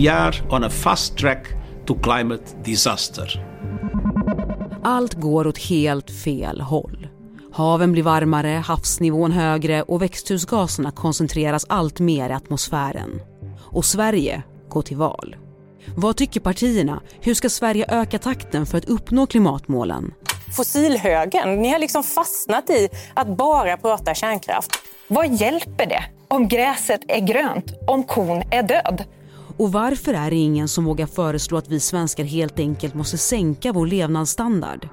we are on a fast track to climate disaster. Allt går åt helt fel håll. Haven blir varmare, havsnivån högre och växthusgaserna koncentreras allt mer i atmosfären. Och Sverige går till val. Vad tycker partierna? Hur ska Sverige öka takten för att uppnå klimatmålen? Fossilhögen, ni har liksom fastnat i att bara prata kärnkraft. Vad hjälper det om gräset är grönt, om kon är död? Och varför är det ingen som vågar föreslå att vi svenskar helt enkelt måste sänka vår levnadsstandard?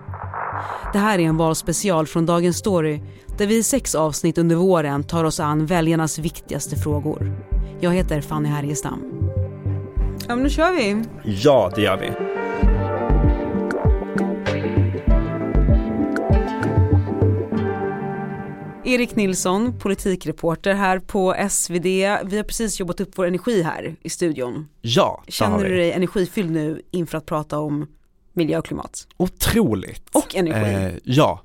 Det här är en valspecial från Dagens Story där vi i sex avsnitt under våren tar oss an väljarnas viktigaste frågor. Jag heter Fanny Härgestam. Ja men nu kör vi. Ja, det gör vi. Erik Nilsson, politikreporter här på SvD. Vi har precis jobbat upp vår energi här i studion. Ja, Känner du dig energifylld nu inför att prata om miljö och klimat? Otroligt. Och energi. Eh, ja.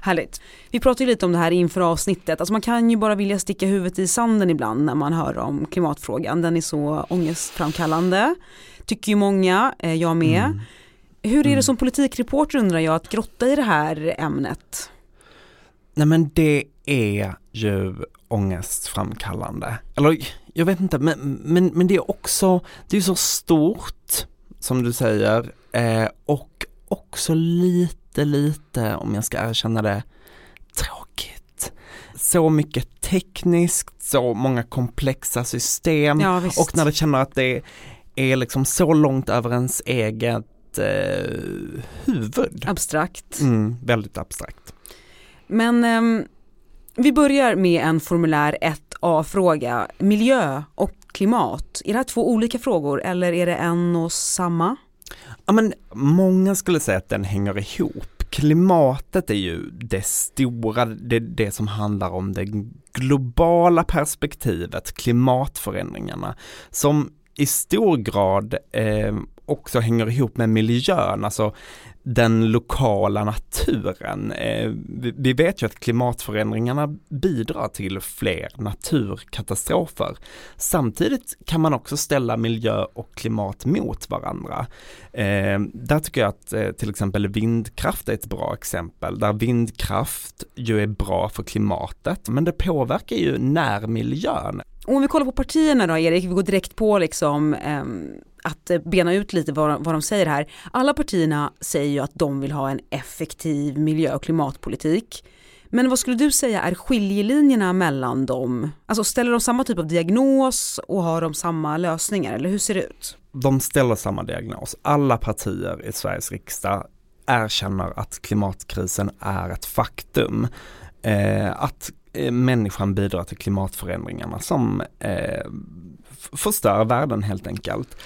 Härligt. Vi pratade ju lite om det här inför avsnittet. Alltså man kan ju bara vilja sticka huvudet i sanden ibland när man hör om klimatfrågan. Den är så ångestframkallande. Tycker ju många, eh, jag med. Mm. Hur är det mm. som politikreporter undrar jag att grotta i det här ämnet? Nej men det är ju ångestframkallande. Eller jag vet inte, men, men, men det är också, det är så stort som du säger eh, och också lite, lite, om jag ska erkänna det, tråkigt. Så mycket tekniskt, så många komplexa system ja, och när du känner att det är liksom så långt över ens eget eh, huvud. Abstrakt. Mm, väldigt abstrakt. Men eh, vi börjar med en formulär 1A-fråga. Miljö och klimat, är det här två olika frågor eller är det en och samma? Ja men många skulle säga att den hänger ihop. Klimatet är ju det stora, det, det som handlar om det globala perspektivet, klimatförändringarna, som i stor grad eh, också hänger ihop med miljön, alltså den lokala naturen. Eh, vi vet ju att klimatförändringarna bidrar till fler naturkatastrofer. Samtidigt kan man också ställa miljö och klimat mot varandra. Eh, där tycker jag att eh, till exempel vindkraft är ett bra exempel, där vindkraft ju är bra för klimatet, men det påverkar ju närmiljön. Om vi kollar på partierna då Erik, vi går direkt på liksom um att eh, bena ut lite vad, vad de säger här. Alla partierna säger ju att de vill ha en effektiv miljö och klimatpolitik. Men vad skulle du säga är skiljelinjerna mellan dem? Alltså ställer de samma typ av diagnos och har de samma lösningar eller hur ser det ut? De ställer samma diagnos. Alla partier i Sveriges riksdag erkänner att klimatkrisen är ett faktum. Eh, att eh, människan bidrar till klimatförändringarna som eh, förstör världen helt enkelt.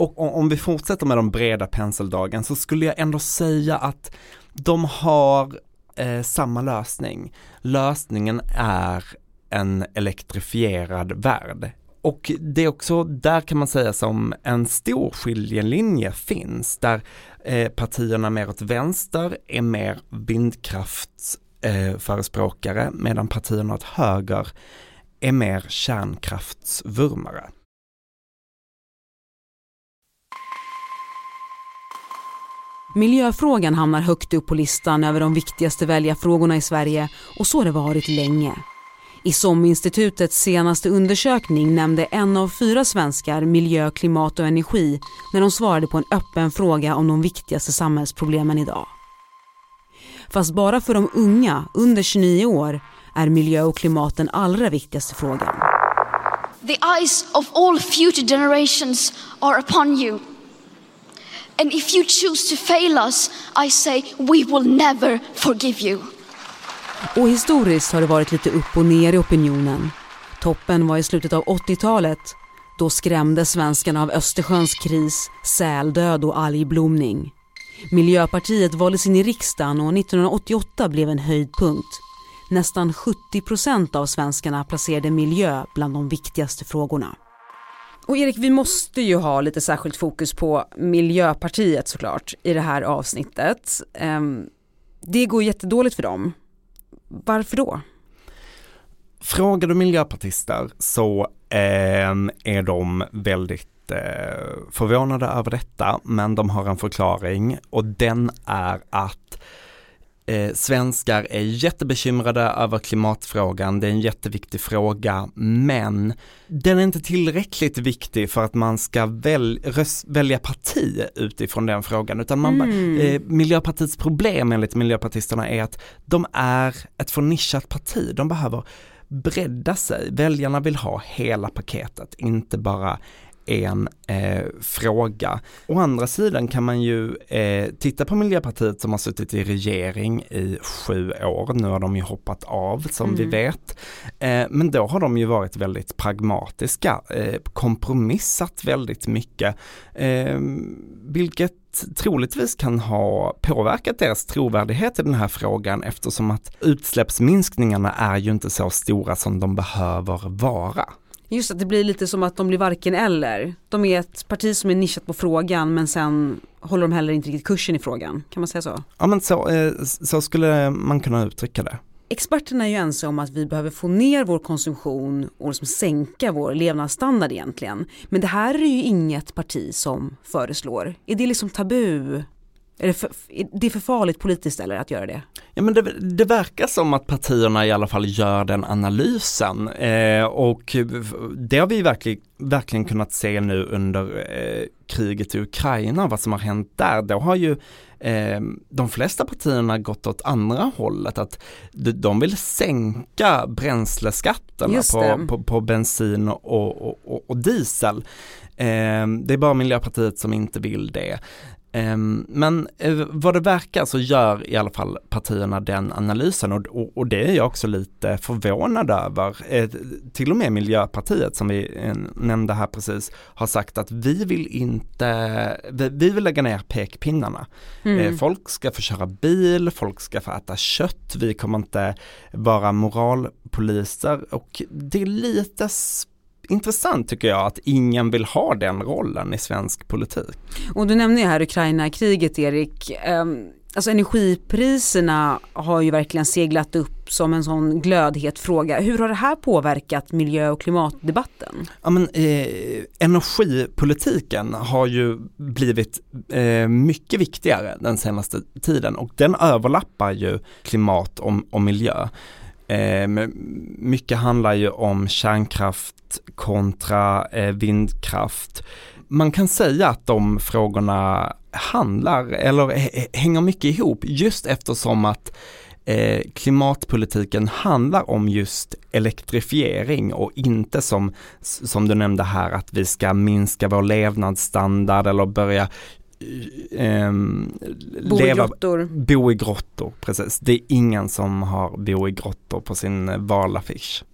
Och om vi fortsätter med de breda penseldragen så skulle jag ändå säga att de har eh, samma lösning. Lösningen är en elektrifierad värld. Och det är också, där kan man säga som en stor skiljelinje finns, där eh, partierna mer åt vänster är mer vindkraftsförespråkare, eh, medan partierna åt höger är mer kärnkraftsvurmare. Miljöfrågan hamnar högt upp på listan över de viktigaste väljarfrågorna i Sverige och så har det varit länge. I SOM-institutets senaste undersökning nämnde en av fyra svenskar miljö, klimat och energi när de svarade på en öppen fråga om de viktigaste samhällsproblemen idag. Fast bara för de unga, under 29 år, är miljö och klimat den allra viktigaste frågan. The eyes of all future generations are upon you. And if you choose to fail us, I say we will never forgive you. Och historiskt har det varit lite upp och ner i opinionen. Toppen var i slutet av 80-talet. Då skrämde svenskarna av Östersjöns kris, säldöd och algblomning. Miljöpartiet valdes in i riksdagen och 1988 blev en höjdpunkt. Nästan 70 procent av svenskarna placerade miljö bland de viktigaste frågorna. Och Erik, vi måste ju ha lite särskilt fokus på Miljöpartiet såklart i det här avsnittet. Ehm, det går jättedåligt för dem. Varför då? Frågar du miljöpartister så ehm, är de väldigt eh, förvånade över detta, men de har en förklaring och den är att eh, svenskar är jättebekymrade över klimatfrågan, det är en jätteviktig fråga, men den är inte tillräckligt viktig för att man ska väl, röst, välja parti utifrån den frågan, utan man, mm. eh, Miljöpartiets problem enligt miljöpartisterna är att de är ett för nischat parti, de behöver bredda sig, väljarna vill ha hela paketet, inte bara en eh, fråga. Å andra sidan kan man ju eh, titta på Miljöpartiet som har suttit i regering i sju år. Nu har de ju hoppat av som mm. vi vet. Eh, men då har de ju varit väldigt pragmatiska, eh, kompromissat väldigt mycket. Eh, vilket troligtvis kan ha påverkat deras trovärdighet i den här frågan eftersom att utsläppsminskningarna är ju inte så stora som de behöver vara. Just att det blir lite som att de blir varken eller. De är ett parti som är nischat på frågan men sen håller de heller inte riktigt kursen i frågan. Kan man säga så? Ja men så, eh, så skulle man kunna uttrycka det. Experterna är ju ense om att vi behöver få ner vår konsumtion och liksom sänka vår levnadsstandard egentligen. Men det här är ju inget parti som föreslår. Är det liksom tabu? Är det, för, är det för farligt politiskt eller att göra det? Ja men det, det, verkar som att partierna i alla fall gör den analysen eh, och det har vi verkligen, verkligen kunnat se nu under eh, kriget i Ukraina, vad som har hänt där. Då har ju eh, de flesta partierna gått åt andra hållet, att de vill sänka bränsleskatterna på, på, på, bensin och, och, och, och diesel. Eh, det är bara Miljöpartiet som inte vill det. Ehm, men eh, vad det verkar så gör i alla fall partierna den analysen och, och, och det är jag också lite förvånad över. Eh, till och med Miljöpartiet som vi eh, nämnde här precis har sagt att vi vill inte, vi, vill lägga ner pekpinnarna. Mm. Folk ska få köra bil, folk ska få äta kött, vi kommer inte vara moralpoliser och det är lite intressant tycker jag att ingen vill ha den rollen i svensk politik. Och du nämner ju här Ukraina-kriget Erik. Um, alltså energipriserna har ju verkligen seglat upp som en sån glödhet fråga. Hur har det här påverkat miljö och klimatdebatten? Ja, men, eh, energipolitiken har ju blivit eh, mycket viktigare den senaste tiden och den överlappar ju klimat och, och miljö. Eh, mycket handlar ju om kärnkraft kontra eh, vindkraft. Man kan säga att de frågorna handlar eller hänger mycket ihop just eftersom att eh, klimatpolitiken handlar om just elektrifiering och inte som, som du nämnde här att vi ska minska vår levnadsstandard eller börja eh, bo leva, i grottor. Bo i grottor, precis. Det är ingen som har bo i grottor på sin valaffisch.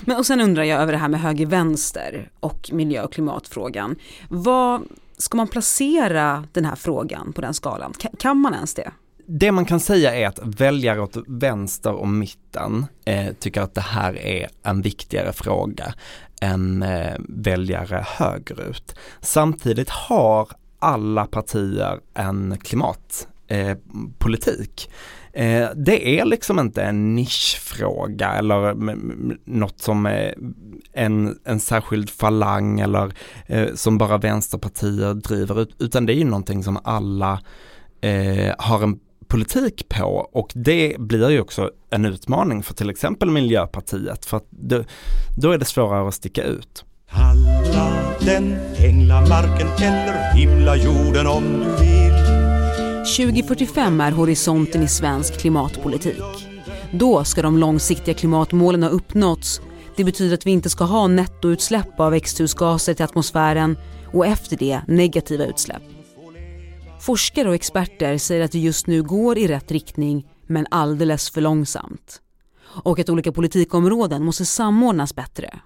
Men och sen undrar jag över det här med höger-vänster och miljö och klimatfrågan. Vad ska man placera den här frågan på den skalan? Kan, kan man ens det? Det man kan säga är att väljare åt vänster och mitten eh, tycker att det här är en viktigare fråga än eh, väljare högerut. Samtidigt har alla partier en klimatpolitik. Eh, eh, det är liksom inte en nischfråga eller något som är en, en särskild falang eller eh, som bara vänsterpartier driver utan det är ju någonting som alla eh, har en politik på och det blir ju också en utmaning för till exempel Miljöpartiet för att det, då är det svårare att sticka ut. Kalla den änglamarken eller himla jorden om du vill 2045 är horisonten i svensk klimatpolitik. Då ska de långsiktiga klimatmålen ha uppnåtts. Det betyder att vi inte ska ha nettoutsläpp av växthusgaser till atmosfären och efter det negativa utsläpp. Forskare och experter säger att det just nu går i rätt riktning men alldeles för långsamt. Och att olika politikområden måste samordnas bättre.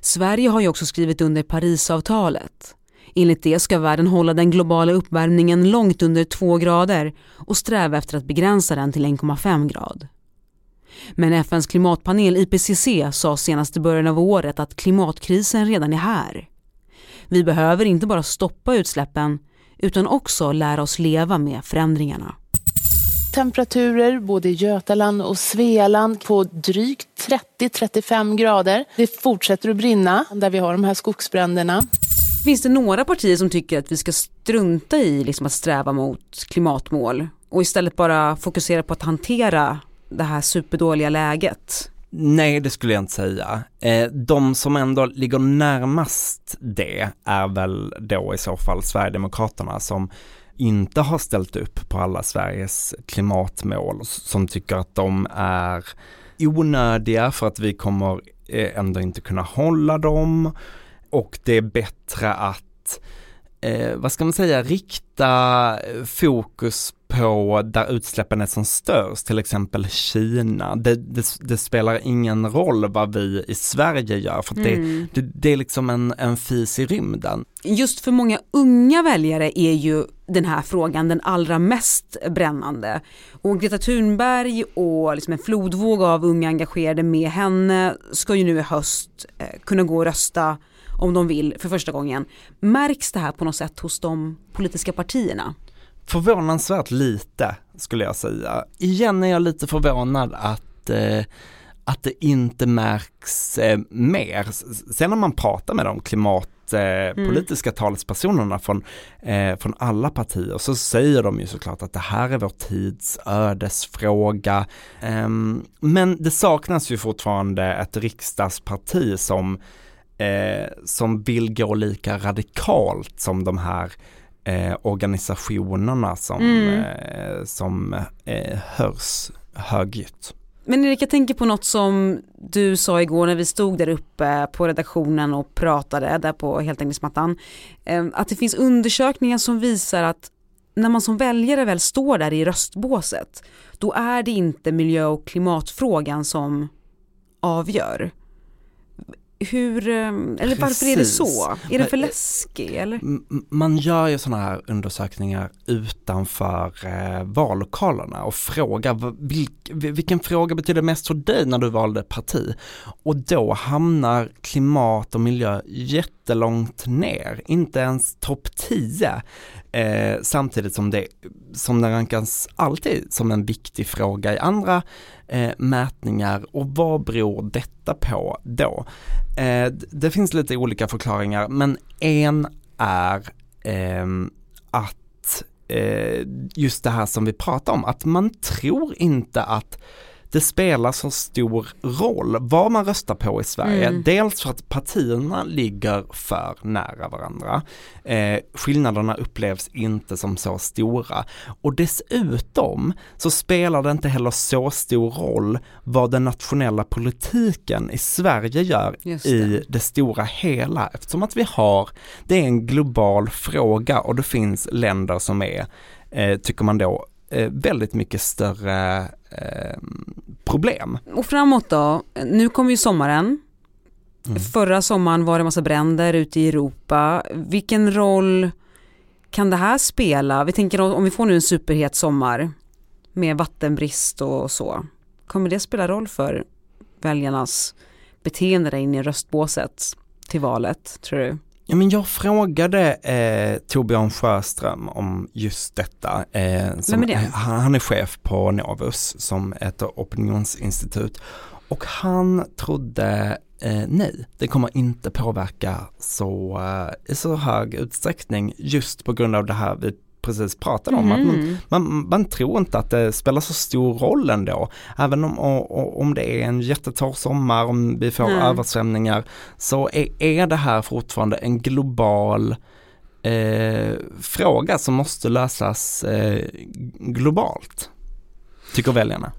Sverige har ju också skrivit under Parisavtalet Enligt det ska världen hålla den globala uppvärmningen långt under 2 grader och sträva efter att begränsa den till 1,5 grad. Men FNs klimatpanel IPCC sa senast i början av året att klimatkrisen redan är här. Vi behöver inte bara stoppa utsläppen utan också lära oss leva med förändringarna. Temperaturer både i Götaland och Svealand på drygt 30-35 grader. Det fortsätter att brinna där vi har de här skogsbränderna. Finns det några partier som tycker att vi ska strunta i liksom att sträva mot klimatmål och istället bara fokusera på att hantera det här superdåliga läget? Nej, det skulle jag inte säga. Eh, de som ändå ligger närmast det är väl då i så fall Sverigedemokraterna som inte har ställt upp på alla Sveriges klimatmål, som tycker att de är onödiga för att vi kommer eh, ändå inte kunna hålla dem. Och det är bättre att, eh, vad ska man säga, rikta fokus på där utsläppen är som störst, till exempel Kina. Det, det, det spelar ingen roll vad vi i Sverige gör för mm. det, det, det, är liksom en, en fis i rymden. Just för många unga väljare är ju den här frågan den allra mest brännande. Och Greta Thunberg och liksom en flodvåg av unga engagerade med henne ska ju nu i höst eh, kunna gå och rösta om de vill för första gången. Märks det här på något sätt hos de politiska partierna? Förvånansvärt lite skulle jag säga. Igen är jag lite förvånad att eh, att det inte märks eh, mer. Sen när man pratar med de klimatpolitiska eh, mm. talespersonerna från, eh, från alla partier så säger de ju såklart att det här är vår tids ödesfråga. Ehm, men det saknas ju fortfarande ett riksdagsparti som, eh, som vill gå lika radikalt som de här eh, organisationerna som, mm. eh, som eh, hörs högljutt. Men Erik, jag tänker på något som du sa igår när vi stod där uppe på redaktionen och pratade där på heltäckningsmattan. Eh, att det finns undersökningar som visar att när man som väljare väl står där i röstbåset, då är det inte miljö och klimatfrågan som avgör hur, eh, eller varför är det så? Är det för läskigt eller? Man gör ju sådana här undersökningar utanför eh, vallokalerna och frågar vilk, vilken fråga betyder mest för dig när du valde parti? Och då hamnar klimat och miljö jättelångt ner, inte ens topp 10. Eh, samtidigt som det, som det rankas alltid som en viktig fråga i andra eh, mätningar och vad beror detta på då? Eh, det finns lite olika förklaringar men en är eh, att eh, just det här som vi pratar om, att man tror inte att det spelar så stor roll vad man röstar på i Sverige. Mm. Dels för att partierna ligger för nära varandra. Eh, skillnaderna upplevs inte som så stora. Och dessutom så spelar det inte heller så stor roll vad den nationella politiken i Sverige gör det. i det stora hela. Eftersom att vi har, det är en global fråga och det finns länder som är, eh, tycker man då, väldigt mycket större eh, problem. Och framåt då, nu kommer ju sommaren. Mm. Förra sommaren var det massa bränder ute i Europa. Vilken roll kan det här spela? Vi tänker om vi får nu en superhet sommar med vattenbrist och så. Kommer det spela roll för väljarnas beteende där inne i röstbåset till valet, tror du? Ja, men jag frågade eh, Torbjörn Sjöström om just detta. Eh, som, Vem är det? Han, han är chef på Novus som ett opinionsinstitut och han trodde eh, nej, det kommer inte påverka så, eh, i så hög utsträckning just på grund av det här vi precis pratade om. Mm. Att man, mm. man, man, tror inte att det spelar så stor roll ändå. Även om, om det är en jättetorr sommar, om vi får mm. översvämningar, så är, är det här fortfarande en global eh, fråga som måste lösas eh, globalt, tycker väljarna.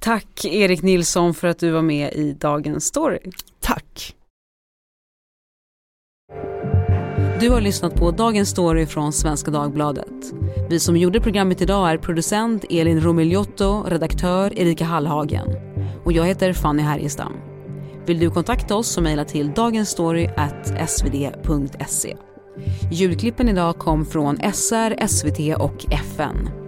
Tack Erik Nilsson för att du var med i Dagens Story. Tack. Du har lyssnat på Dagens Story från Svenska Dagbladet. Vi som gjorde programmet idag är producent Elin Romigliotto, redaktör Erika Hallhagen. Och jag heter Fanny Härgestam. Vill du kontakta oss så mejla till dagensstory.svd.se. Ljudklippen idag kom från SR, SVT och FN.